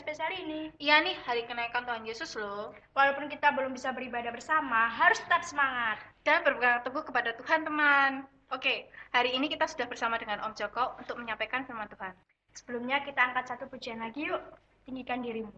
spesial ini. Iya nih, hari kenaikan Tuhan Yesus loh. Walaupun kita belum bisa beribadah bersama, harus tetap semangat. Dan berpegang teguh kepada Tuhan, teman. Oke, hari ini kita sudah bersama dengan Om Joko untuk menyampaikan firman Tuhan. Sebelumnya kita angkat satu pujian lagi yuk. Tinggikan dirimu.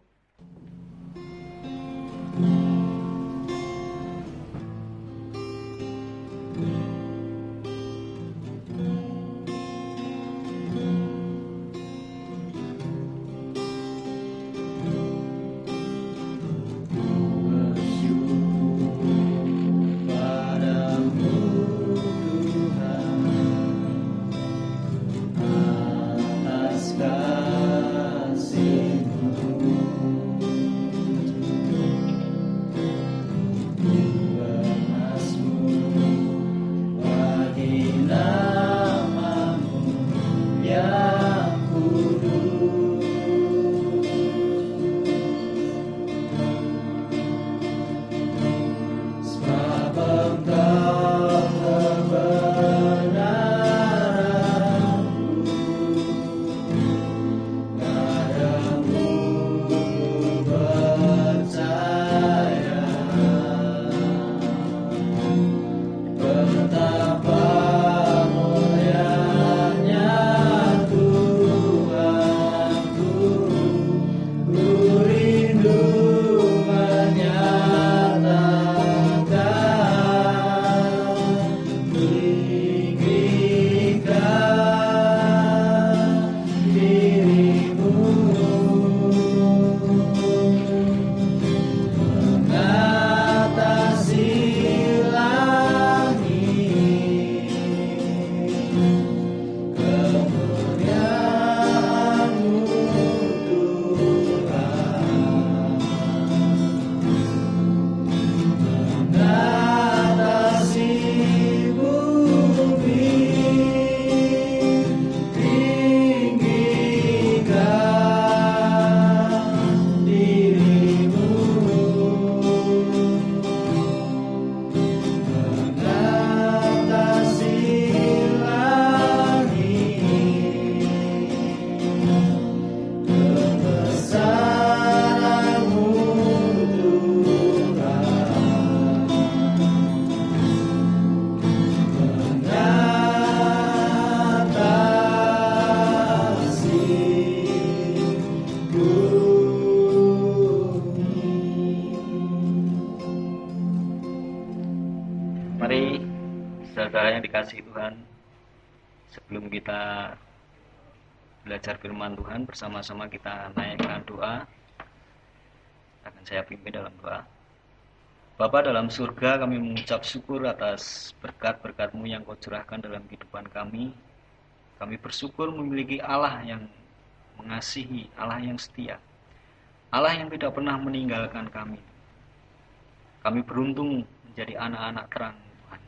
Sebelum kita belajar firman Tuhan bersama-sama kita naikkan doa. Akan saya pimpin dalam doa. Bapa dalam surga kami mengucap syukur atas berkat-berkatmu yang kau curahkan dalam kehidupan kami. Kami bersyukur memiliki Allah yang mengasihi, Allah yang setia. Allah yang tidak pernah meninggalkan kami. Kami beruntung menjadi anak-anak terang Tuhan.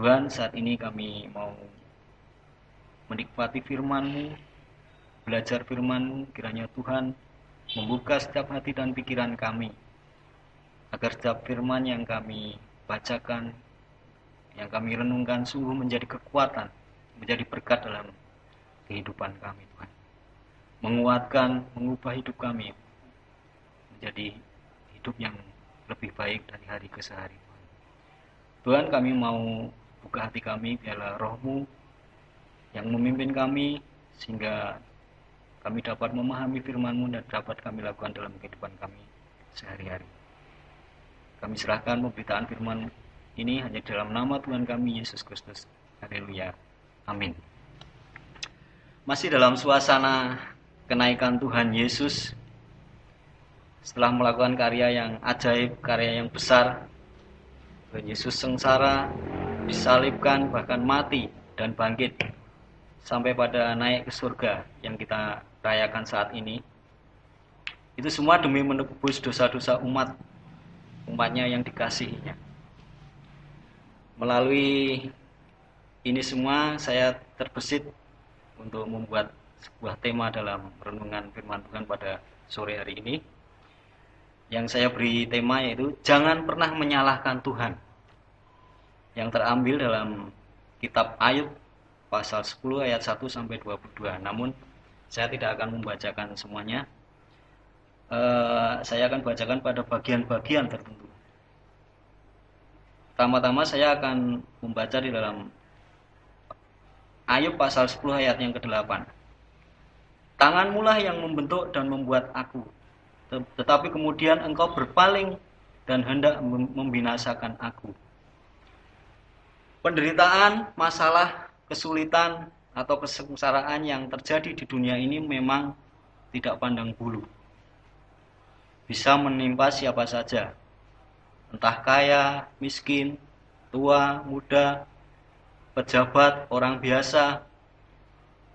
Tuhan saat ini kami mau menikmati firman-Mu, belajar firman-Mu, kiranya Tuhan membuka setiap hati dan pikiran kami, agar setiap firman yang kami bacakan, yang kami renungkan sungguh menjadi kekuatan, menjadi berkat dalam kehidupan kami Tuhan. Menguatkan, mengubah hidup kami menjadi hidup yang lebih baik dari hari ke hari Tuhan. Tuhan kami mau buka hati kami biarlah rohmu yang memimpin kami sehingga kami dapat memahami firman-Mu dan dapat kami lakukan dalam kehidupan kami sehari-hari. Kami serahkan pemberitaan firman ini hanya dalam nama Tuhan kami Yesus Kristus. Haleluya. Amin. Masih dalam suasana kenaikan Tuhan Yesus setelah melakukan karya yang ajaib, karya yang besar, Tuhan Yesus sengsara, disalibkan, bahkan mati dan bangkit sampai pada naik ke surga yang kita rayakan saat ini. Itu semua demi menebus dosa-dosa umat, umatnya yang dikasihinya. Melalui ini semua saya terbesit untuk membuat sebuah tema dalam renungan firman Tuhan pada sore hari ini. Yang saya beri tema yaitu jangan pernah menyalahkan Tuhan. Yang terambil dalam kitab Ayub pasal 10 ayat 1 sampai 22. Namun saya tidak akan membacakan semuanya. Uh, saya akan bacakan pada bagian-bagian tertentu. Pertama-tama saya akan membaca di dalam Ayub pasal 10 ayat yang ke-8. Tanganmulah yang membentuk dan membuat aku. Tetapi kemudian engkau berpaling dan hendak membinasakan aku. Penderitaan, masalah, kesulitan, atau kesengsaraan yang terjadi di dunia ini memang tidak pandang bulu. Bisa menimpa siapa saja. Entah kaya, miskin, tua, muda, pejabat, orang biasa,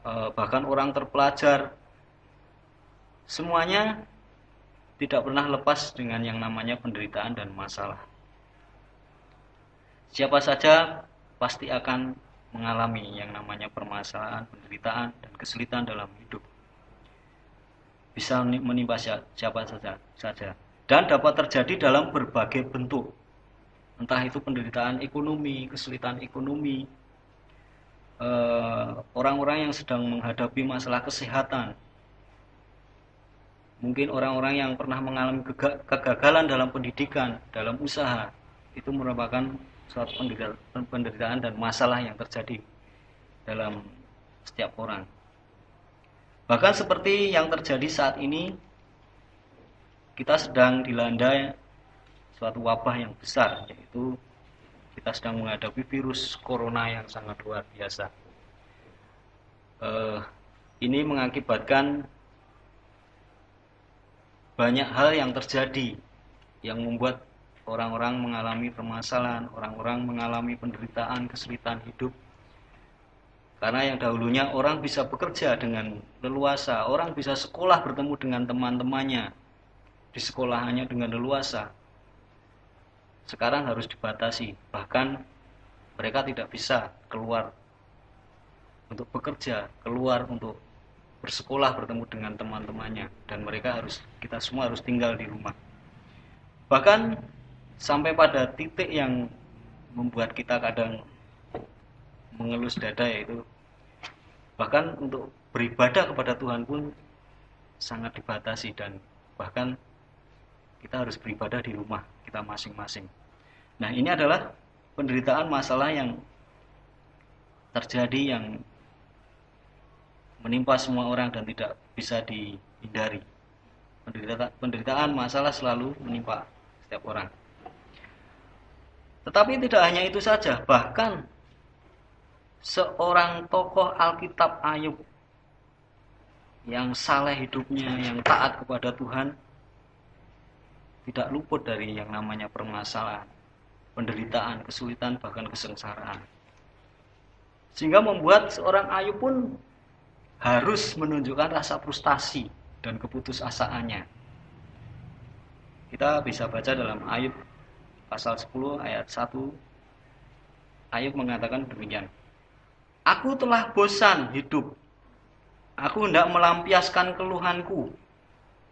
eh, bahkan orang terpelajar, semuanya tidak pernah lepas dengan yang namanya penderitaan dan masalah. Siapa saja pasti akan mengalami yang namanya permasalahan, penderitaan, dan kesulitan dalam hidup. Bisa menimpa siapa saja, saja. Dan dapat terjadi dalam berbagai bentuk. Entah itu penderitaan ekonomi, kesulitan ekonomi, eh, orang-orang yang sedang menghadapi masalah kesehatan, mungkin orang-orang yang pernah mengalami kegagalan dalam pendidikan, dalam usaha, itu merupakan suatu penderitaan dan masalah yang terjadi dalam setiap orang. Bahkan seperti yang terjadi saat ini, kita sedang dilanda suatu wabah yang besar, yaitu kita sedang menghadapi virus corona yang sangat luar biasa. Uh, ini mengakibatkan banyak hal yang terjadi yang membuat orang-orang mengalami permasalahan, orang-orang mengalami penderitaan, kesulitan hidup. Karena yang dahulunya orang bisa bekerja dengan leluasa, orang bisa sekolah bertemu dengan teman-temannya di sekolahannya dengan leluasa. Sekarang harus dibatasi, bahkan mereka tidak bisa keluar untuk bekerja, keluar untuk bersekolah bertemu dengan teman-temannya dan mereka harus kita semua harus tinggal di rumah. Bahkan sampai pada titik yang membuat kita kadang mengelus dada yaitu bahkan untuk beribadah kepada Tuhan pun sangat dibatasi dan bahkan kita harus beribadah di rumah kita masing-masing. Nah, ini adalah penderitaan masalah yang terjadi yang menimpa semua orang dan tidak bisa dihindari. Penderitaan, penderitaan masalah selalu menimpa setiap orang. Tetapi tidak hanya itu saja, bahkan seorang tokoh Alkitab Ayub yang saleh hidupnya, yang taat kepada Tuhan, tidak luput dari yang namanya permasalahan, penderitaan, kesulitan, bahkan kesengsaraan. Sehingga membuat seorang Ayub pun harus menunjukkan rasa frustasi dan keputusasaannya. Kita bisa baca dalam Ayub pasal 10 ayat 1 Ayub mengatakan demikian. Aku telah bosan hidup. Aku hendak melampiaskan keluhanku.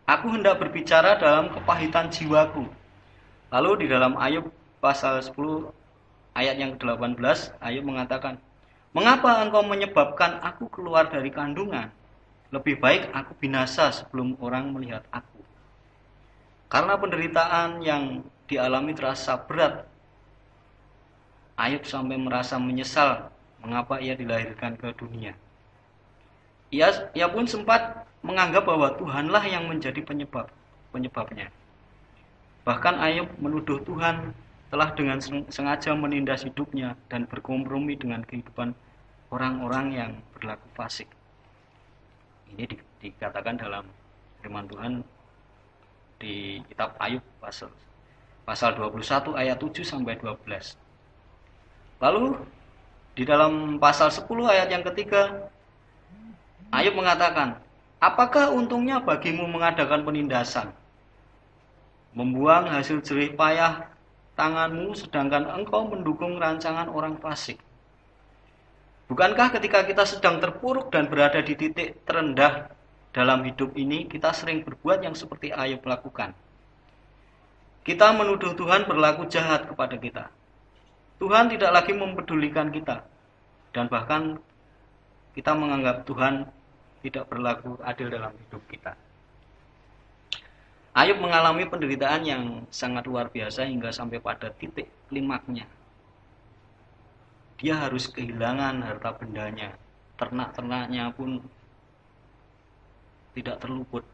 Aku hendak berbicara dalam kepahitan jiwaku. Lalu di dalam Ayub pasal 10 ayat yang ke-18 Ayub mengatakan, "Mengapa engkau menyebabkan aku keluar dari kandungan? Lebih baik aku binasa sebelum orang melihat aku." Karena penderitaan yang dialami terasa berat. Ayub sampai merasa menyesal mengapa ia dilahirkan ke dunia. Ia, ia pun sempat menganggap bahwa Tuhanlah yang menjadi penyebab penyebabnya. Bahkan Ayub menuduh Tuhan telah dengan sengaja menindas hidupnya dan berkompromi dengan kehidupan orang-orang yang berlaku fasik. Ini di, dikatakan dalam firman Tuhan di kitab Ayub pasal pasal 21 ayat 7 sampai 12. Lalu di dalam pasal 10 ayat yang ketiga Ayub mengatakan, "Apakah untungnya bagimu mengadakan penindasan? Membuang hasil jerih payah tanganmu sedangkan engkau mendukung rancangan orang fasik." Bukankah ketika kita sedang terpuruk dan berada di titik terendah dalam hidup ini, kita sering berbuat yang seperti Ayub lakukan? Kita menuduh Tuhan berlaku jahat kepada kita. Tuhan tidak lagi mempedulikan kita. Dan bahkan kita menganggap Tuhan tidak berlaku adil dalam hidup kita. Ayub mengalami penderitaan yang sangat luar biasa hingga sampai pada titik klimaknya. Dia harus kehilangan harta bendanya, ternak-ternaknya pun tidak terluput,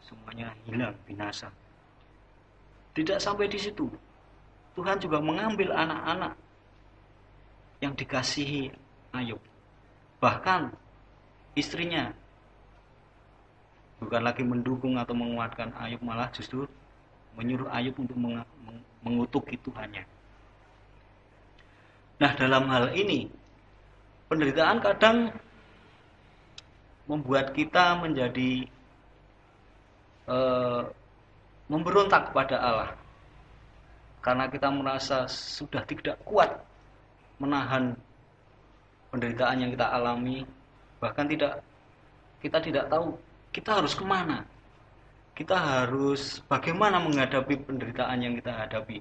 semuanya hilang binasa. Tidak sampai di situ, Tuhan juga mengambil anak-anak yang dikasihi Ayub. Bahkan istrinya bukan lagi mendukung atau menguatkan Ayub malah justru menyuruh Ayub untuk meng mengutuki Tuhannya. Nah dalam hal ini penderitaan kadang membuat kita menjadi e, memberontak kepada Allah. Karena kita merasa sudah tidak kuat menahan penderitaan yang kita alami bahkan tidak kita tidak tahu kita harus ke mana. Kita harus bagaimana menghadapi penderitaan yang kita hadapi.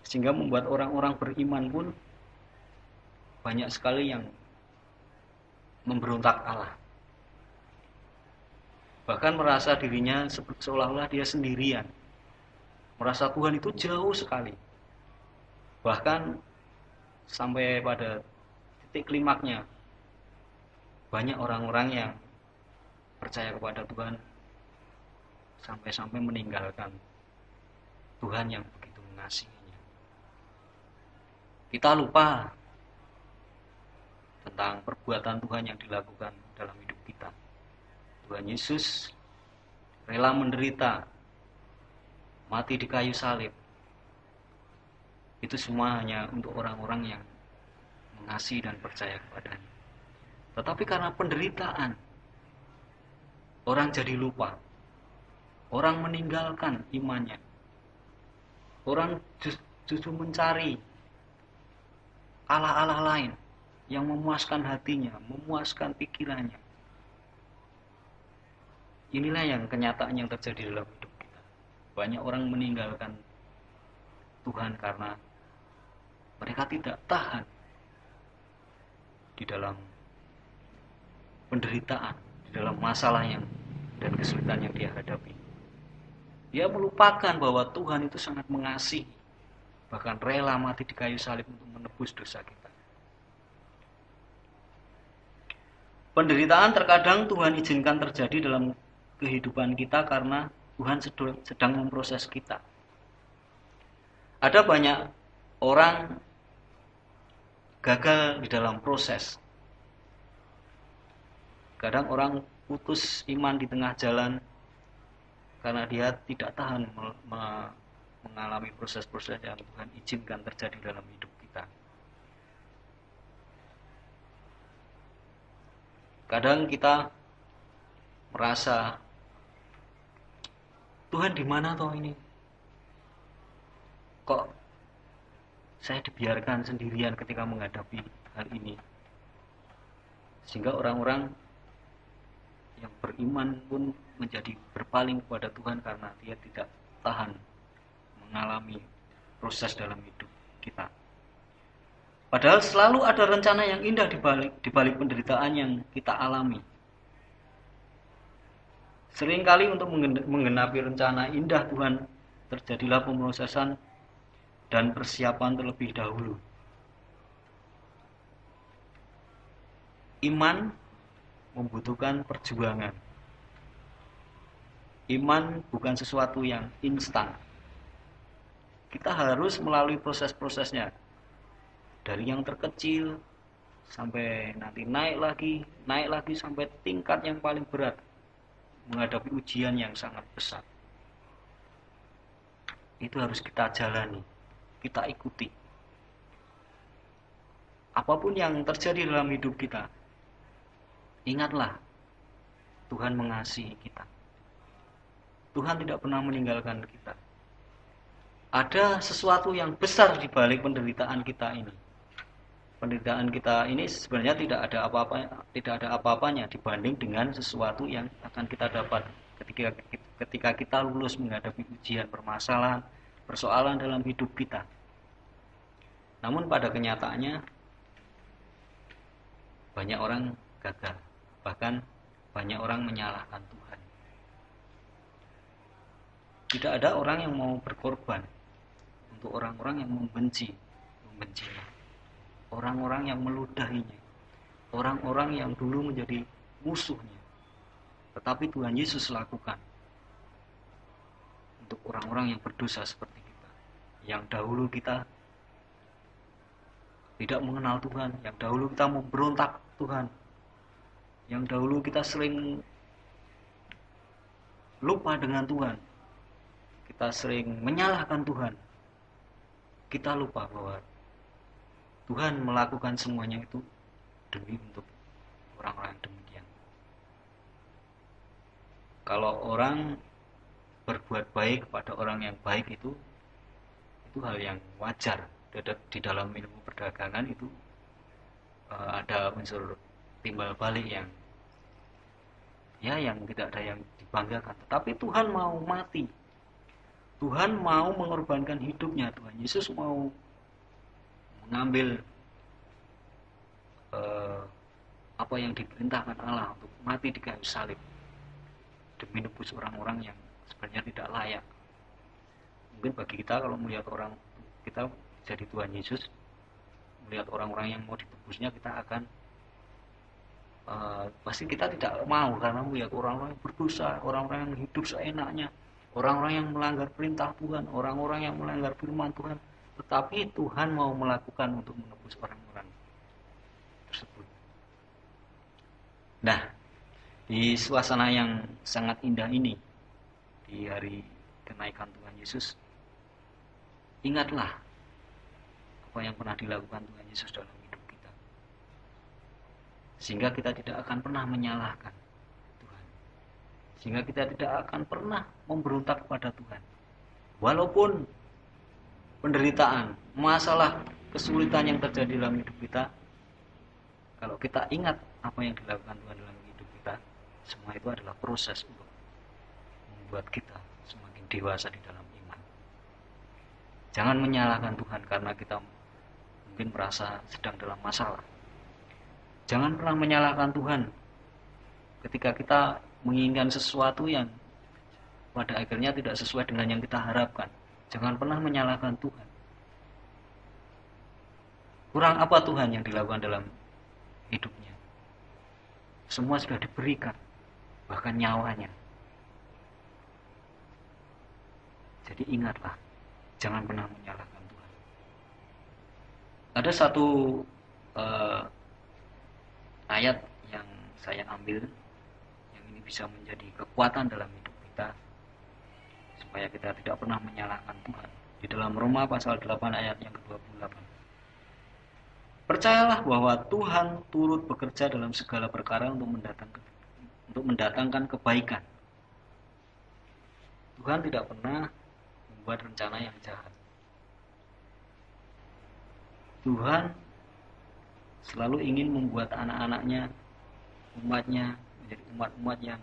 Sehingga membuat orang-orang beriman pun banyak sekali yang memberontak Allah bahkan merasa dirinya seolah-olah dia sendirian merasa Tuhan itu jauh sekali bahkan sampai pada titik klimaknya banyak orang-orang yang percaya kepada Tuhan sampai-sampai meninggalkan Tuhan yang begitu mengasihinya. Kita lupa tentang perbuatan Tuhan yang dilakukan dalam hidup kita. Tuhan Yesus rela menderita, mati di kayu salib. Itu semua hanya untuk orang-orang yang mengasihi dan percaya kepadanya. Tetapi karena penderitaan, orang jadi lupa. Orang meninggalkan imannya. Orang justru mencari Allah-Allah lain yang memuaskan hatinya, memuaskan pikirannya. Inilah yang kenyataan yang terjadi dalam hidup kita. Banyak orang meninggalkan Tuhan karena mereka tidak tahan di dalam penderitaan, di dalam masalah yang dan kesulitan yang dia hadapi. Dia melupakan bahwa Tuhan itu sangat mengasihi, bahkan rela mati di kayu salib untuk menebus dosa kita. Penderitaan terkadang Tuhan izinkan terjadi dalam kehidupan kita karena Tuhan sedang memproses kita. Ada banyak orang gagal di dalam proses. Kadang orang putus iman di tengah jalan karena dia tidak tahan mengalami proses-proses yang Tuhan izinkan terjadi dalam hidup kita. Kadang kita merasa Tuhan di mana toh ini? Kok saya dibiarkan sendirian ketika menghadapi hal ini? Sehingga orang-orang yang beriman pun menjadi berpaling kepada Tuhan karena dia tidak tahan mengalami proses dalam hidup kita. Padahal selalu ada rencana yang indah di balik, penderitaan yang kita alami. Seringkali untuk menggenapi rencana indah Tuhan terjadilah pemrosesan dan persiapan terlebih dahulu. Iman membutuhkan perjuangan. Iman bukan sesuatu yang instan. Kita harus melalui proses-prosesnya. Dari yang terkecil sampai nanti naik lagi, naik lagi sampai tingkat yang paling berat menghadapi ujian yang sangat besar. Itu harus kita jalani, kita ikuti. Apa pun yang terjadi dalam hidup kita, Ingatlah, Tuhan mengasihi kita. Tuhan tidak pernah meninggalkan kita. Ada sesuatu yang besar di balik penderitaan kita ini. Penderitaan kita ini sebenarnya tidak ada apa-apa, tidak ada apa-apanya dibanding dengan sesuatu yang akan kita dapat ketika ketika kita lulus menghadapi ujian permasalahan, persoalan dalam hidup kita. Namun pada kenyataannya banyak orang gagal. Bahkan banyak orang menyalahkan Tuhan. Tidak ada orang yang mau berkorban untuk orang-orang yang membenci, membencinya. Orang-orang yang meludahinya. Orang-orang yang dulu menjadi musuhnya. Tetapi Tuhan Yesus lakukan untuk orang-orang yang berdosa seperti kita. Yang dahulu kita tidak mengenal Tuhan, yang dahulu kita memberontak Tuhan, yang dahulu kita sering lupa dengan Tuhan, kita sering menyalahkan Tuhan, kita lupa bahwa Tuhan melakukan semuanya itu demi untuk orang-orang demikian. Kalau orang berbuat baik kepada orang yang baik itu itu hal yang wajar. Di dalam ilmu perdagangan itu uh, ada unsur timbal balik yang ya yang tidak ada yang dibanggakan. Tetapi Tuhan mau mati. Tuhan mau mengorbankan hidupnya. Tuhan Yesus mau mengambil uh, apa yang diperintahkan Allah untuk mati di kayu salib demi nebus orang-orang yang sebenarnya tidak layak. Mungkin bagi kita kalau melihat orang kita jadi Tuhan Yesus melihat orang-orang yang mau ditebusnya kita akan uh, pasti kita tidak mau karena melihat orang-orang yang berdosa orang-orang yang hidup seenaknya orang-orang yang melanggar perintah Tuhan orang-orang yang melanggar firman Tuhan tetapi Tuhan mau melakukan untuk menebus orang-orang tersebut nah di suasana yang sangat indah ini di hari kenaikan Tuhan Yesus ingatlah apa yang pernah dilakukan Tuhan Yesus dalam hidup kita. Sehingga kita tidak akan pernah menyalahkan Tuhan. Sehingga kita tidak akan pernah memberontak kepada Tuhan. Walaupun penderitaan, masalah, kesulitan yang terjadi dalam hidup kita, kalau kita ingat apa yang dilakukan Tuhan dalam hidup kita, semua itu adalah proses untuk membuat kita semakin dewasa di dalam iman. Jangan menyalahkan Tuhan karena kita mungkin merasa sedang dalam masalah. Jangan pernah menyalahkan Tuhan ketika kita menginginkan sesuatu yang pada akhirnya tidak sesuai dengan yang kita harapkan. Jangan pernah menyalahkan Tuhan. Kurang apa Tuhan yang dilakukan dalam hidupnya? Semua sudah diberikan, bahkan nyawanya. Jadi ingatlah, jangan pernah menyalahkan ada satu uh, ayat yang saya ambil yang ini bisa menjadi kekuatan dalam hidup kita supaya kita tidak pernah menyalahkan Tuhan di dalam Roma pasal 8 ayat yang ke-28 Percayalah bahwa Tuhan turut bekerja dalam segala perkara untuk mendatangkan untuk mendatangkan kebaikan. Tuhan tidak pernah membuat rencana yang jahat. Tuhan selalu ingin membuat anak-anaknya, umatnya menjadi umat-umat yang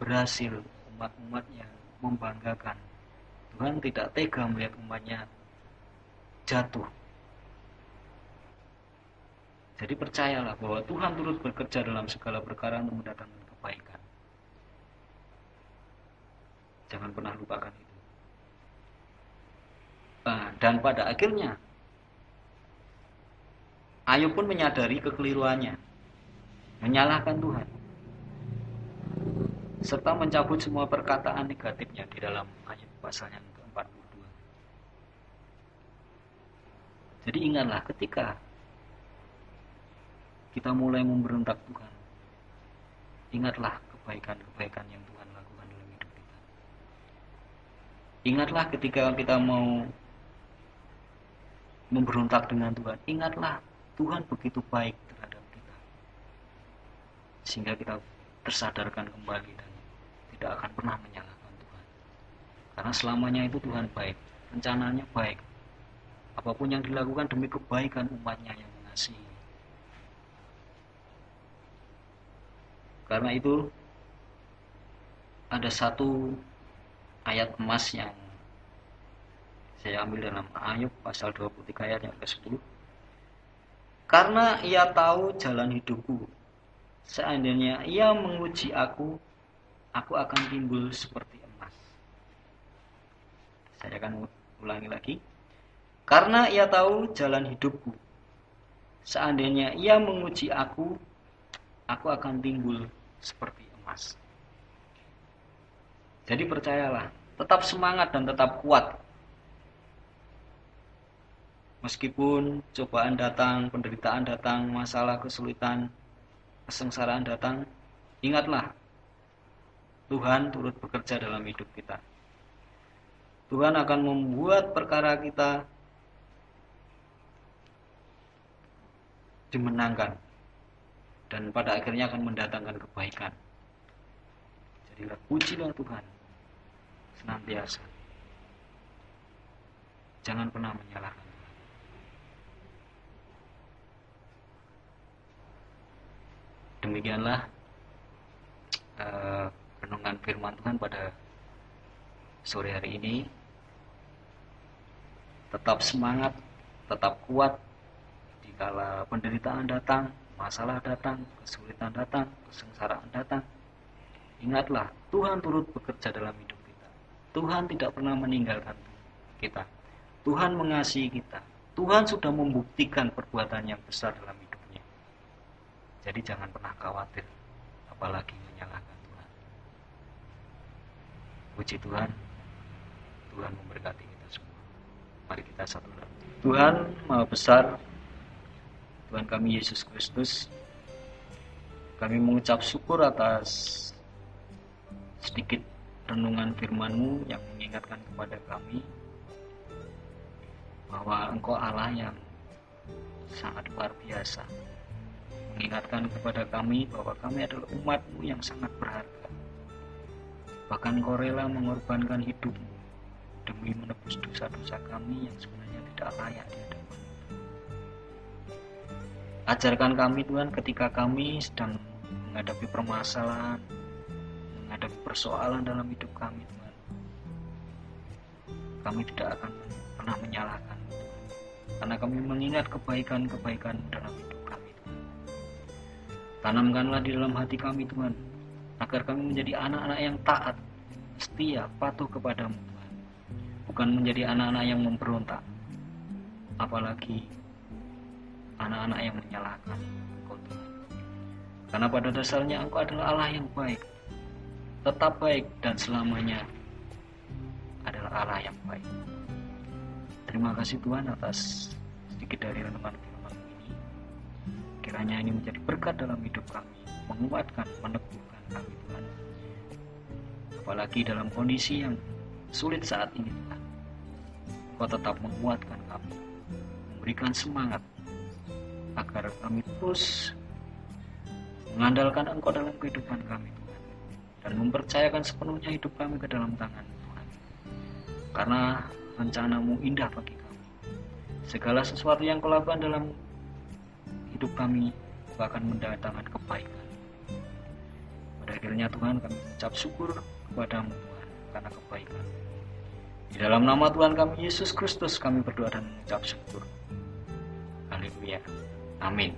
berhasil, umat-umat yang membanggakan. Tuhan tidak tega melihat umatnya jatuh. Jadi percayalah bahwa Tuhan turut bekerja dalam segala perkara untuk mendatangkan kebaikan. Jangan pernah lupakan itu. Nah, dan pada akhirnya Ayub pun menyadari kekeliruannya, menyalahkan Tuhan, serta mencabut semua perkataan negatifnya di dalam ayat pasal yang ke-42. Jadi ingatlah ketika kita mulai memberontak Tuhan, ingatlah kebaikan-kebaikan yang Tuhan lakukan dalam hidup kita. Ingatlah ketika kita mau memberontak dengan Tuhan, ingatlah Tuhan begitu baik terhadap kita sehingga kita tersadarkan kembali tidak akan pernah menyalahkan Tuhan. Karena selamanya itu Tuhan baik rencananya baik. Apa pun yang dilakukan demi kebaikan umatnya yang mengasihi. Karena itu ada satu ayat emas yang saya ambil dalam Ayub pasal 23 ayat yang ke-10 Karena ia tahu jalan hidupku. Seandainya ia menguji aku, aku akan timbul seperti emas. Saya akan ulangi lagi. Karena ia tahu jalan hidupku. Seandainya ia menguji aku, aku akan timbul seperti emas. Jadi percayalah, tetap semangat dan tetap kuat Meskipun cobaan datang, penderitaan datang, masalah, kesulitan, kesengsaraan datang, ingatlah Tuhan turut bekerja dalam hidup kita. Tuhan akan membuat perkara kita dimenangkan dan pada akhirnya akan mendatangkan kebaikan. Jadilah pujilah Tuhan senantiasa. Jangan pernah menyalahkan. demikianlah uh, renungan firman Tuhan pada sore hari ini. Tetap semangat tetap kuat dikala penderitaan datang masalah datang kesulitan datang kesengsaraan datang. Ingatlah Tuhan turut bekerja dalam hidup kita. Tuhan tidak pernah meninggalkan kita. Tuhan mengasihi kita. Tuhan sudah membuktikan perbuatan yang besar dalam hidup jadi jangan pernah khawatir, apalagi menyalahkan. Puji Tuhan, Tuhan memberkati kita semua. Mari kita satu lagi. Tuhan Maha Besar, Tuhan kami Yesus Kristus, kami mengucap syukur atas sedikit renungan firman-Mu yang mengingatkan kepada kami bahwa Engkau Allah yang sangat luar biasa mengingatkan kepada kami bahwa kami adalah umatmu yang sangat berharga. Bahkan kau rela mengorbankan hidupmu demi menebus dosa-dosa kami yang sebenarnya tidak layak di hadapan Ajarkan kami Tuhan ketika kami sedang menghadapi permasalahan, menghadapi persoalan dalam hidup kami Tuhan. Kami tidak akan pernah menyalahkan karena kami mengingat kebaikan-kebaikan dalam hidup Tanamkanlah di dalam hati kami Tuhan, agar kami menjadi anak-anak yang taat, setia, patuh kepadamu. Bukan menjadi anak-anak yang memberontak, apalagi anak-anak yang menyalahkan Engkau Tuhan. Karena pada dasarnya Engkau adalah Allah yang baik, tetap baik dan selamanya adalah Allah yang baik. Terima kasih Tuhan atas sedikit dari renungan Kiranya ini menjadi berkat dalam hidup kami, menguatkan, meneguhkan kami Tuhan. Apalagi dalam kondisi yang sulit saat ini Tuhan. Kau tetap menguatkan kami, memberikan semangat agar kami terus mengandalkan Engkau dalam kehidupan kami Tuhan dan mempercayakan sepenuhnya hidup kami ke dalam tangan Tuhan. Karena rencanamu indah bagi kami. Segala sesuatu yang kau lakukan dalam hidup kami akan mendatangkan kebaikan. Pada akhirnya Tuhan kami mengucap syukur kepadamu Tuhan karena kebaikan. Di dalam nama Tuhan kami Yesus Kristus kami berdoa dan mengucap syukur. Haleluya. Amin.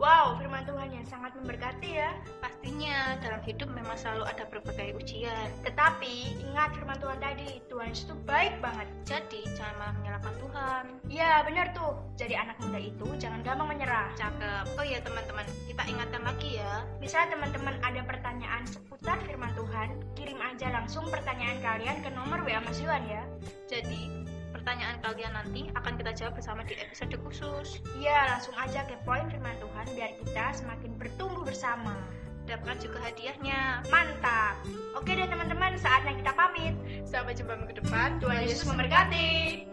Wow, firman Tuhan yang sangat memberkati ya. Pastinya dalam hidup memang selalu ada berbagai ujian. Tetapi ingat firman Tuhan tadi, Tuhan itu baik banget. Jadi jangan malah menyalahkan Tuhan. Iya benar tuh. Jadi anak muda itu jangan gampang menyerah. Cakep. Oh iya Bisa teman-teman ada pertanyaan seputar firman Tuhan, kirim aja langsung pertanyaan kalian ke nomor WA Mas Yuan ya. Jadi pertanyaan kalian nanti akan kita jawab bersama di episode khusus. Ya, langsung aja ke poin firman Tuhan biar kita semakin bertumbuh bersama. Dapatkan juga hadiahnya. Mantap. Oke deh teman-teman, saatnya kita pamit. Sampai jumpa minggu depan. Tuhan Yesus memberkati.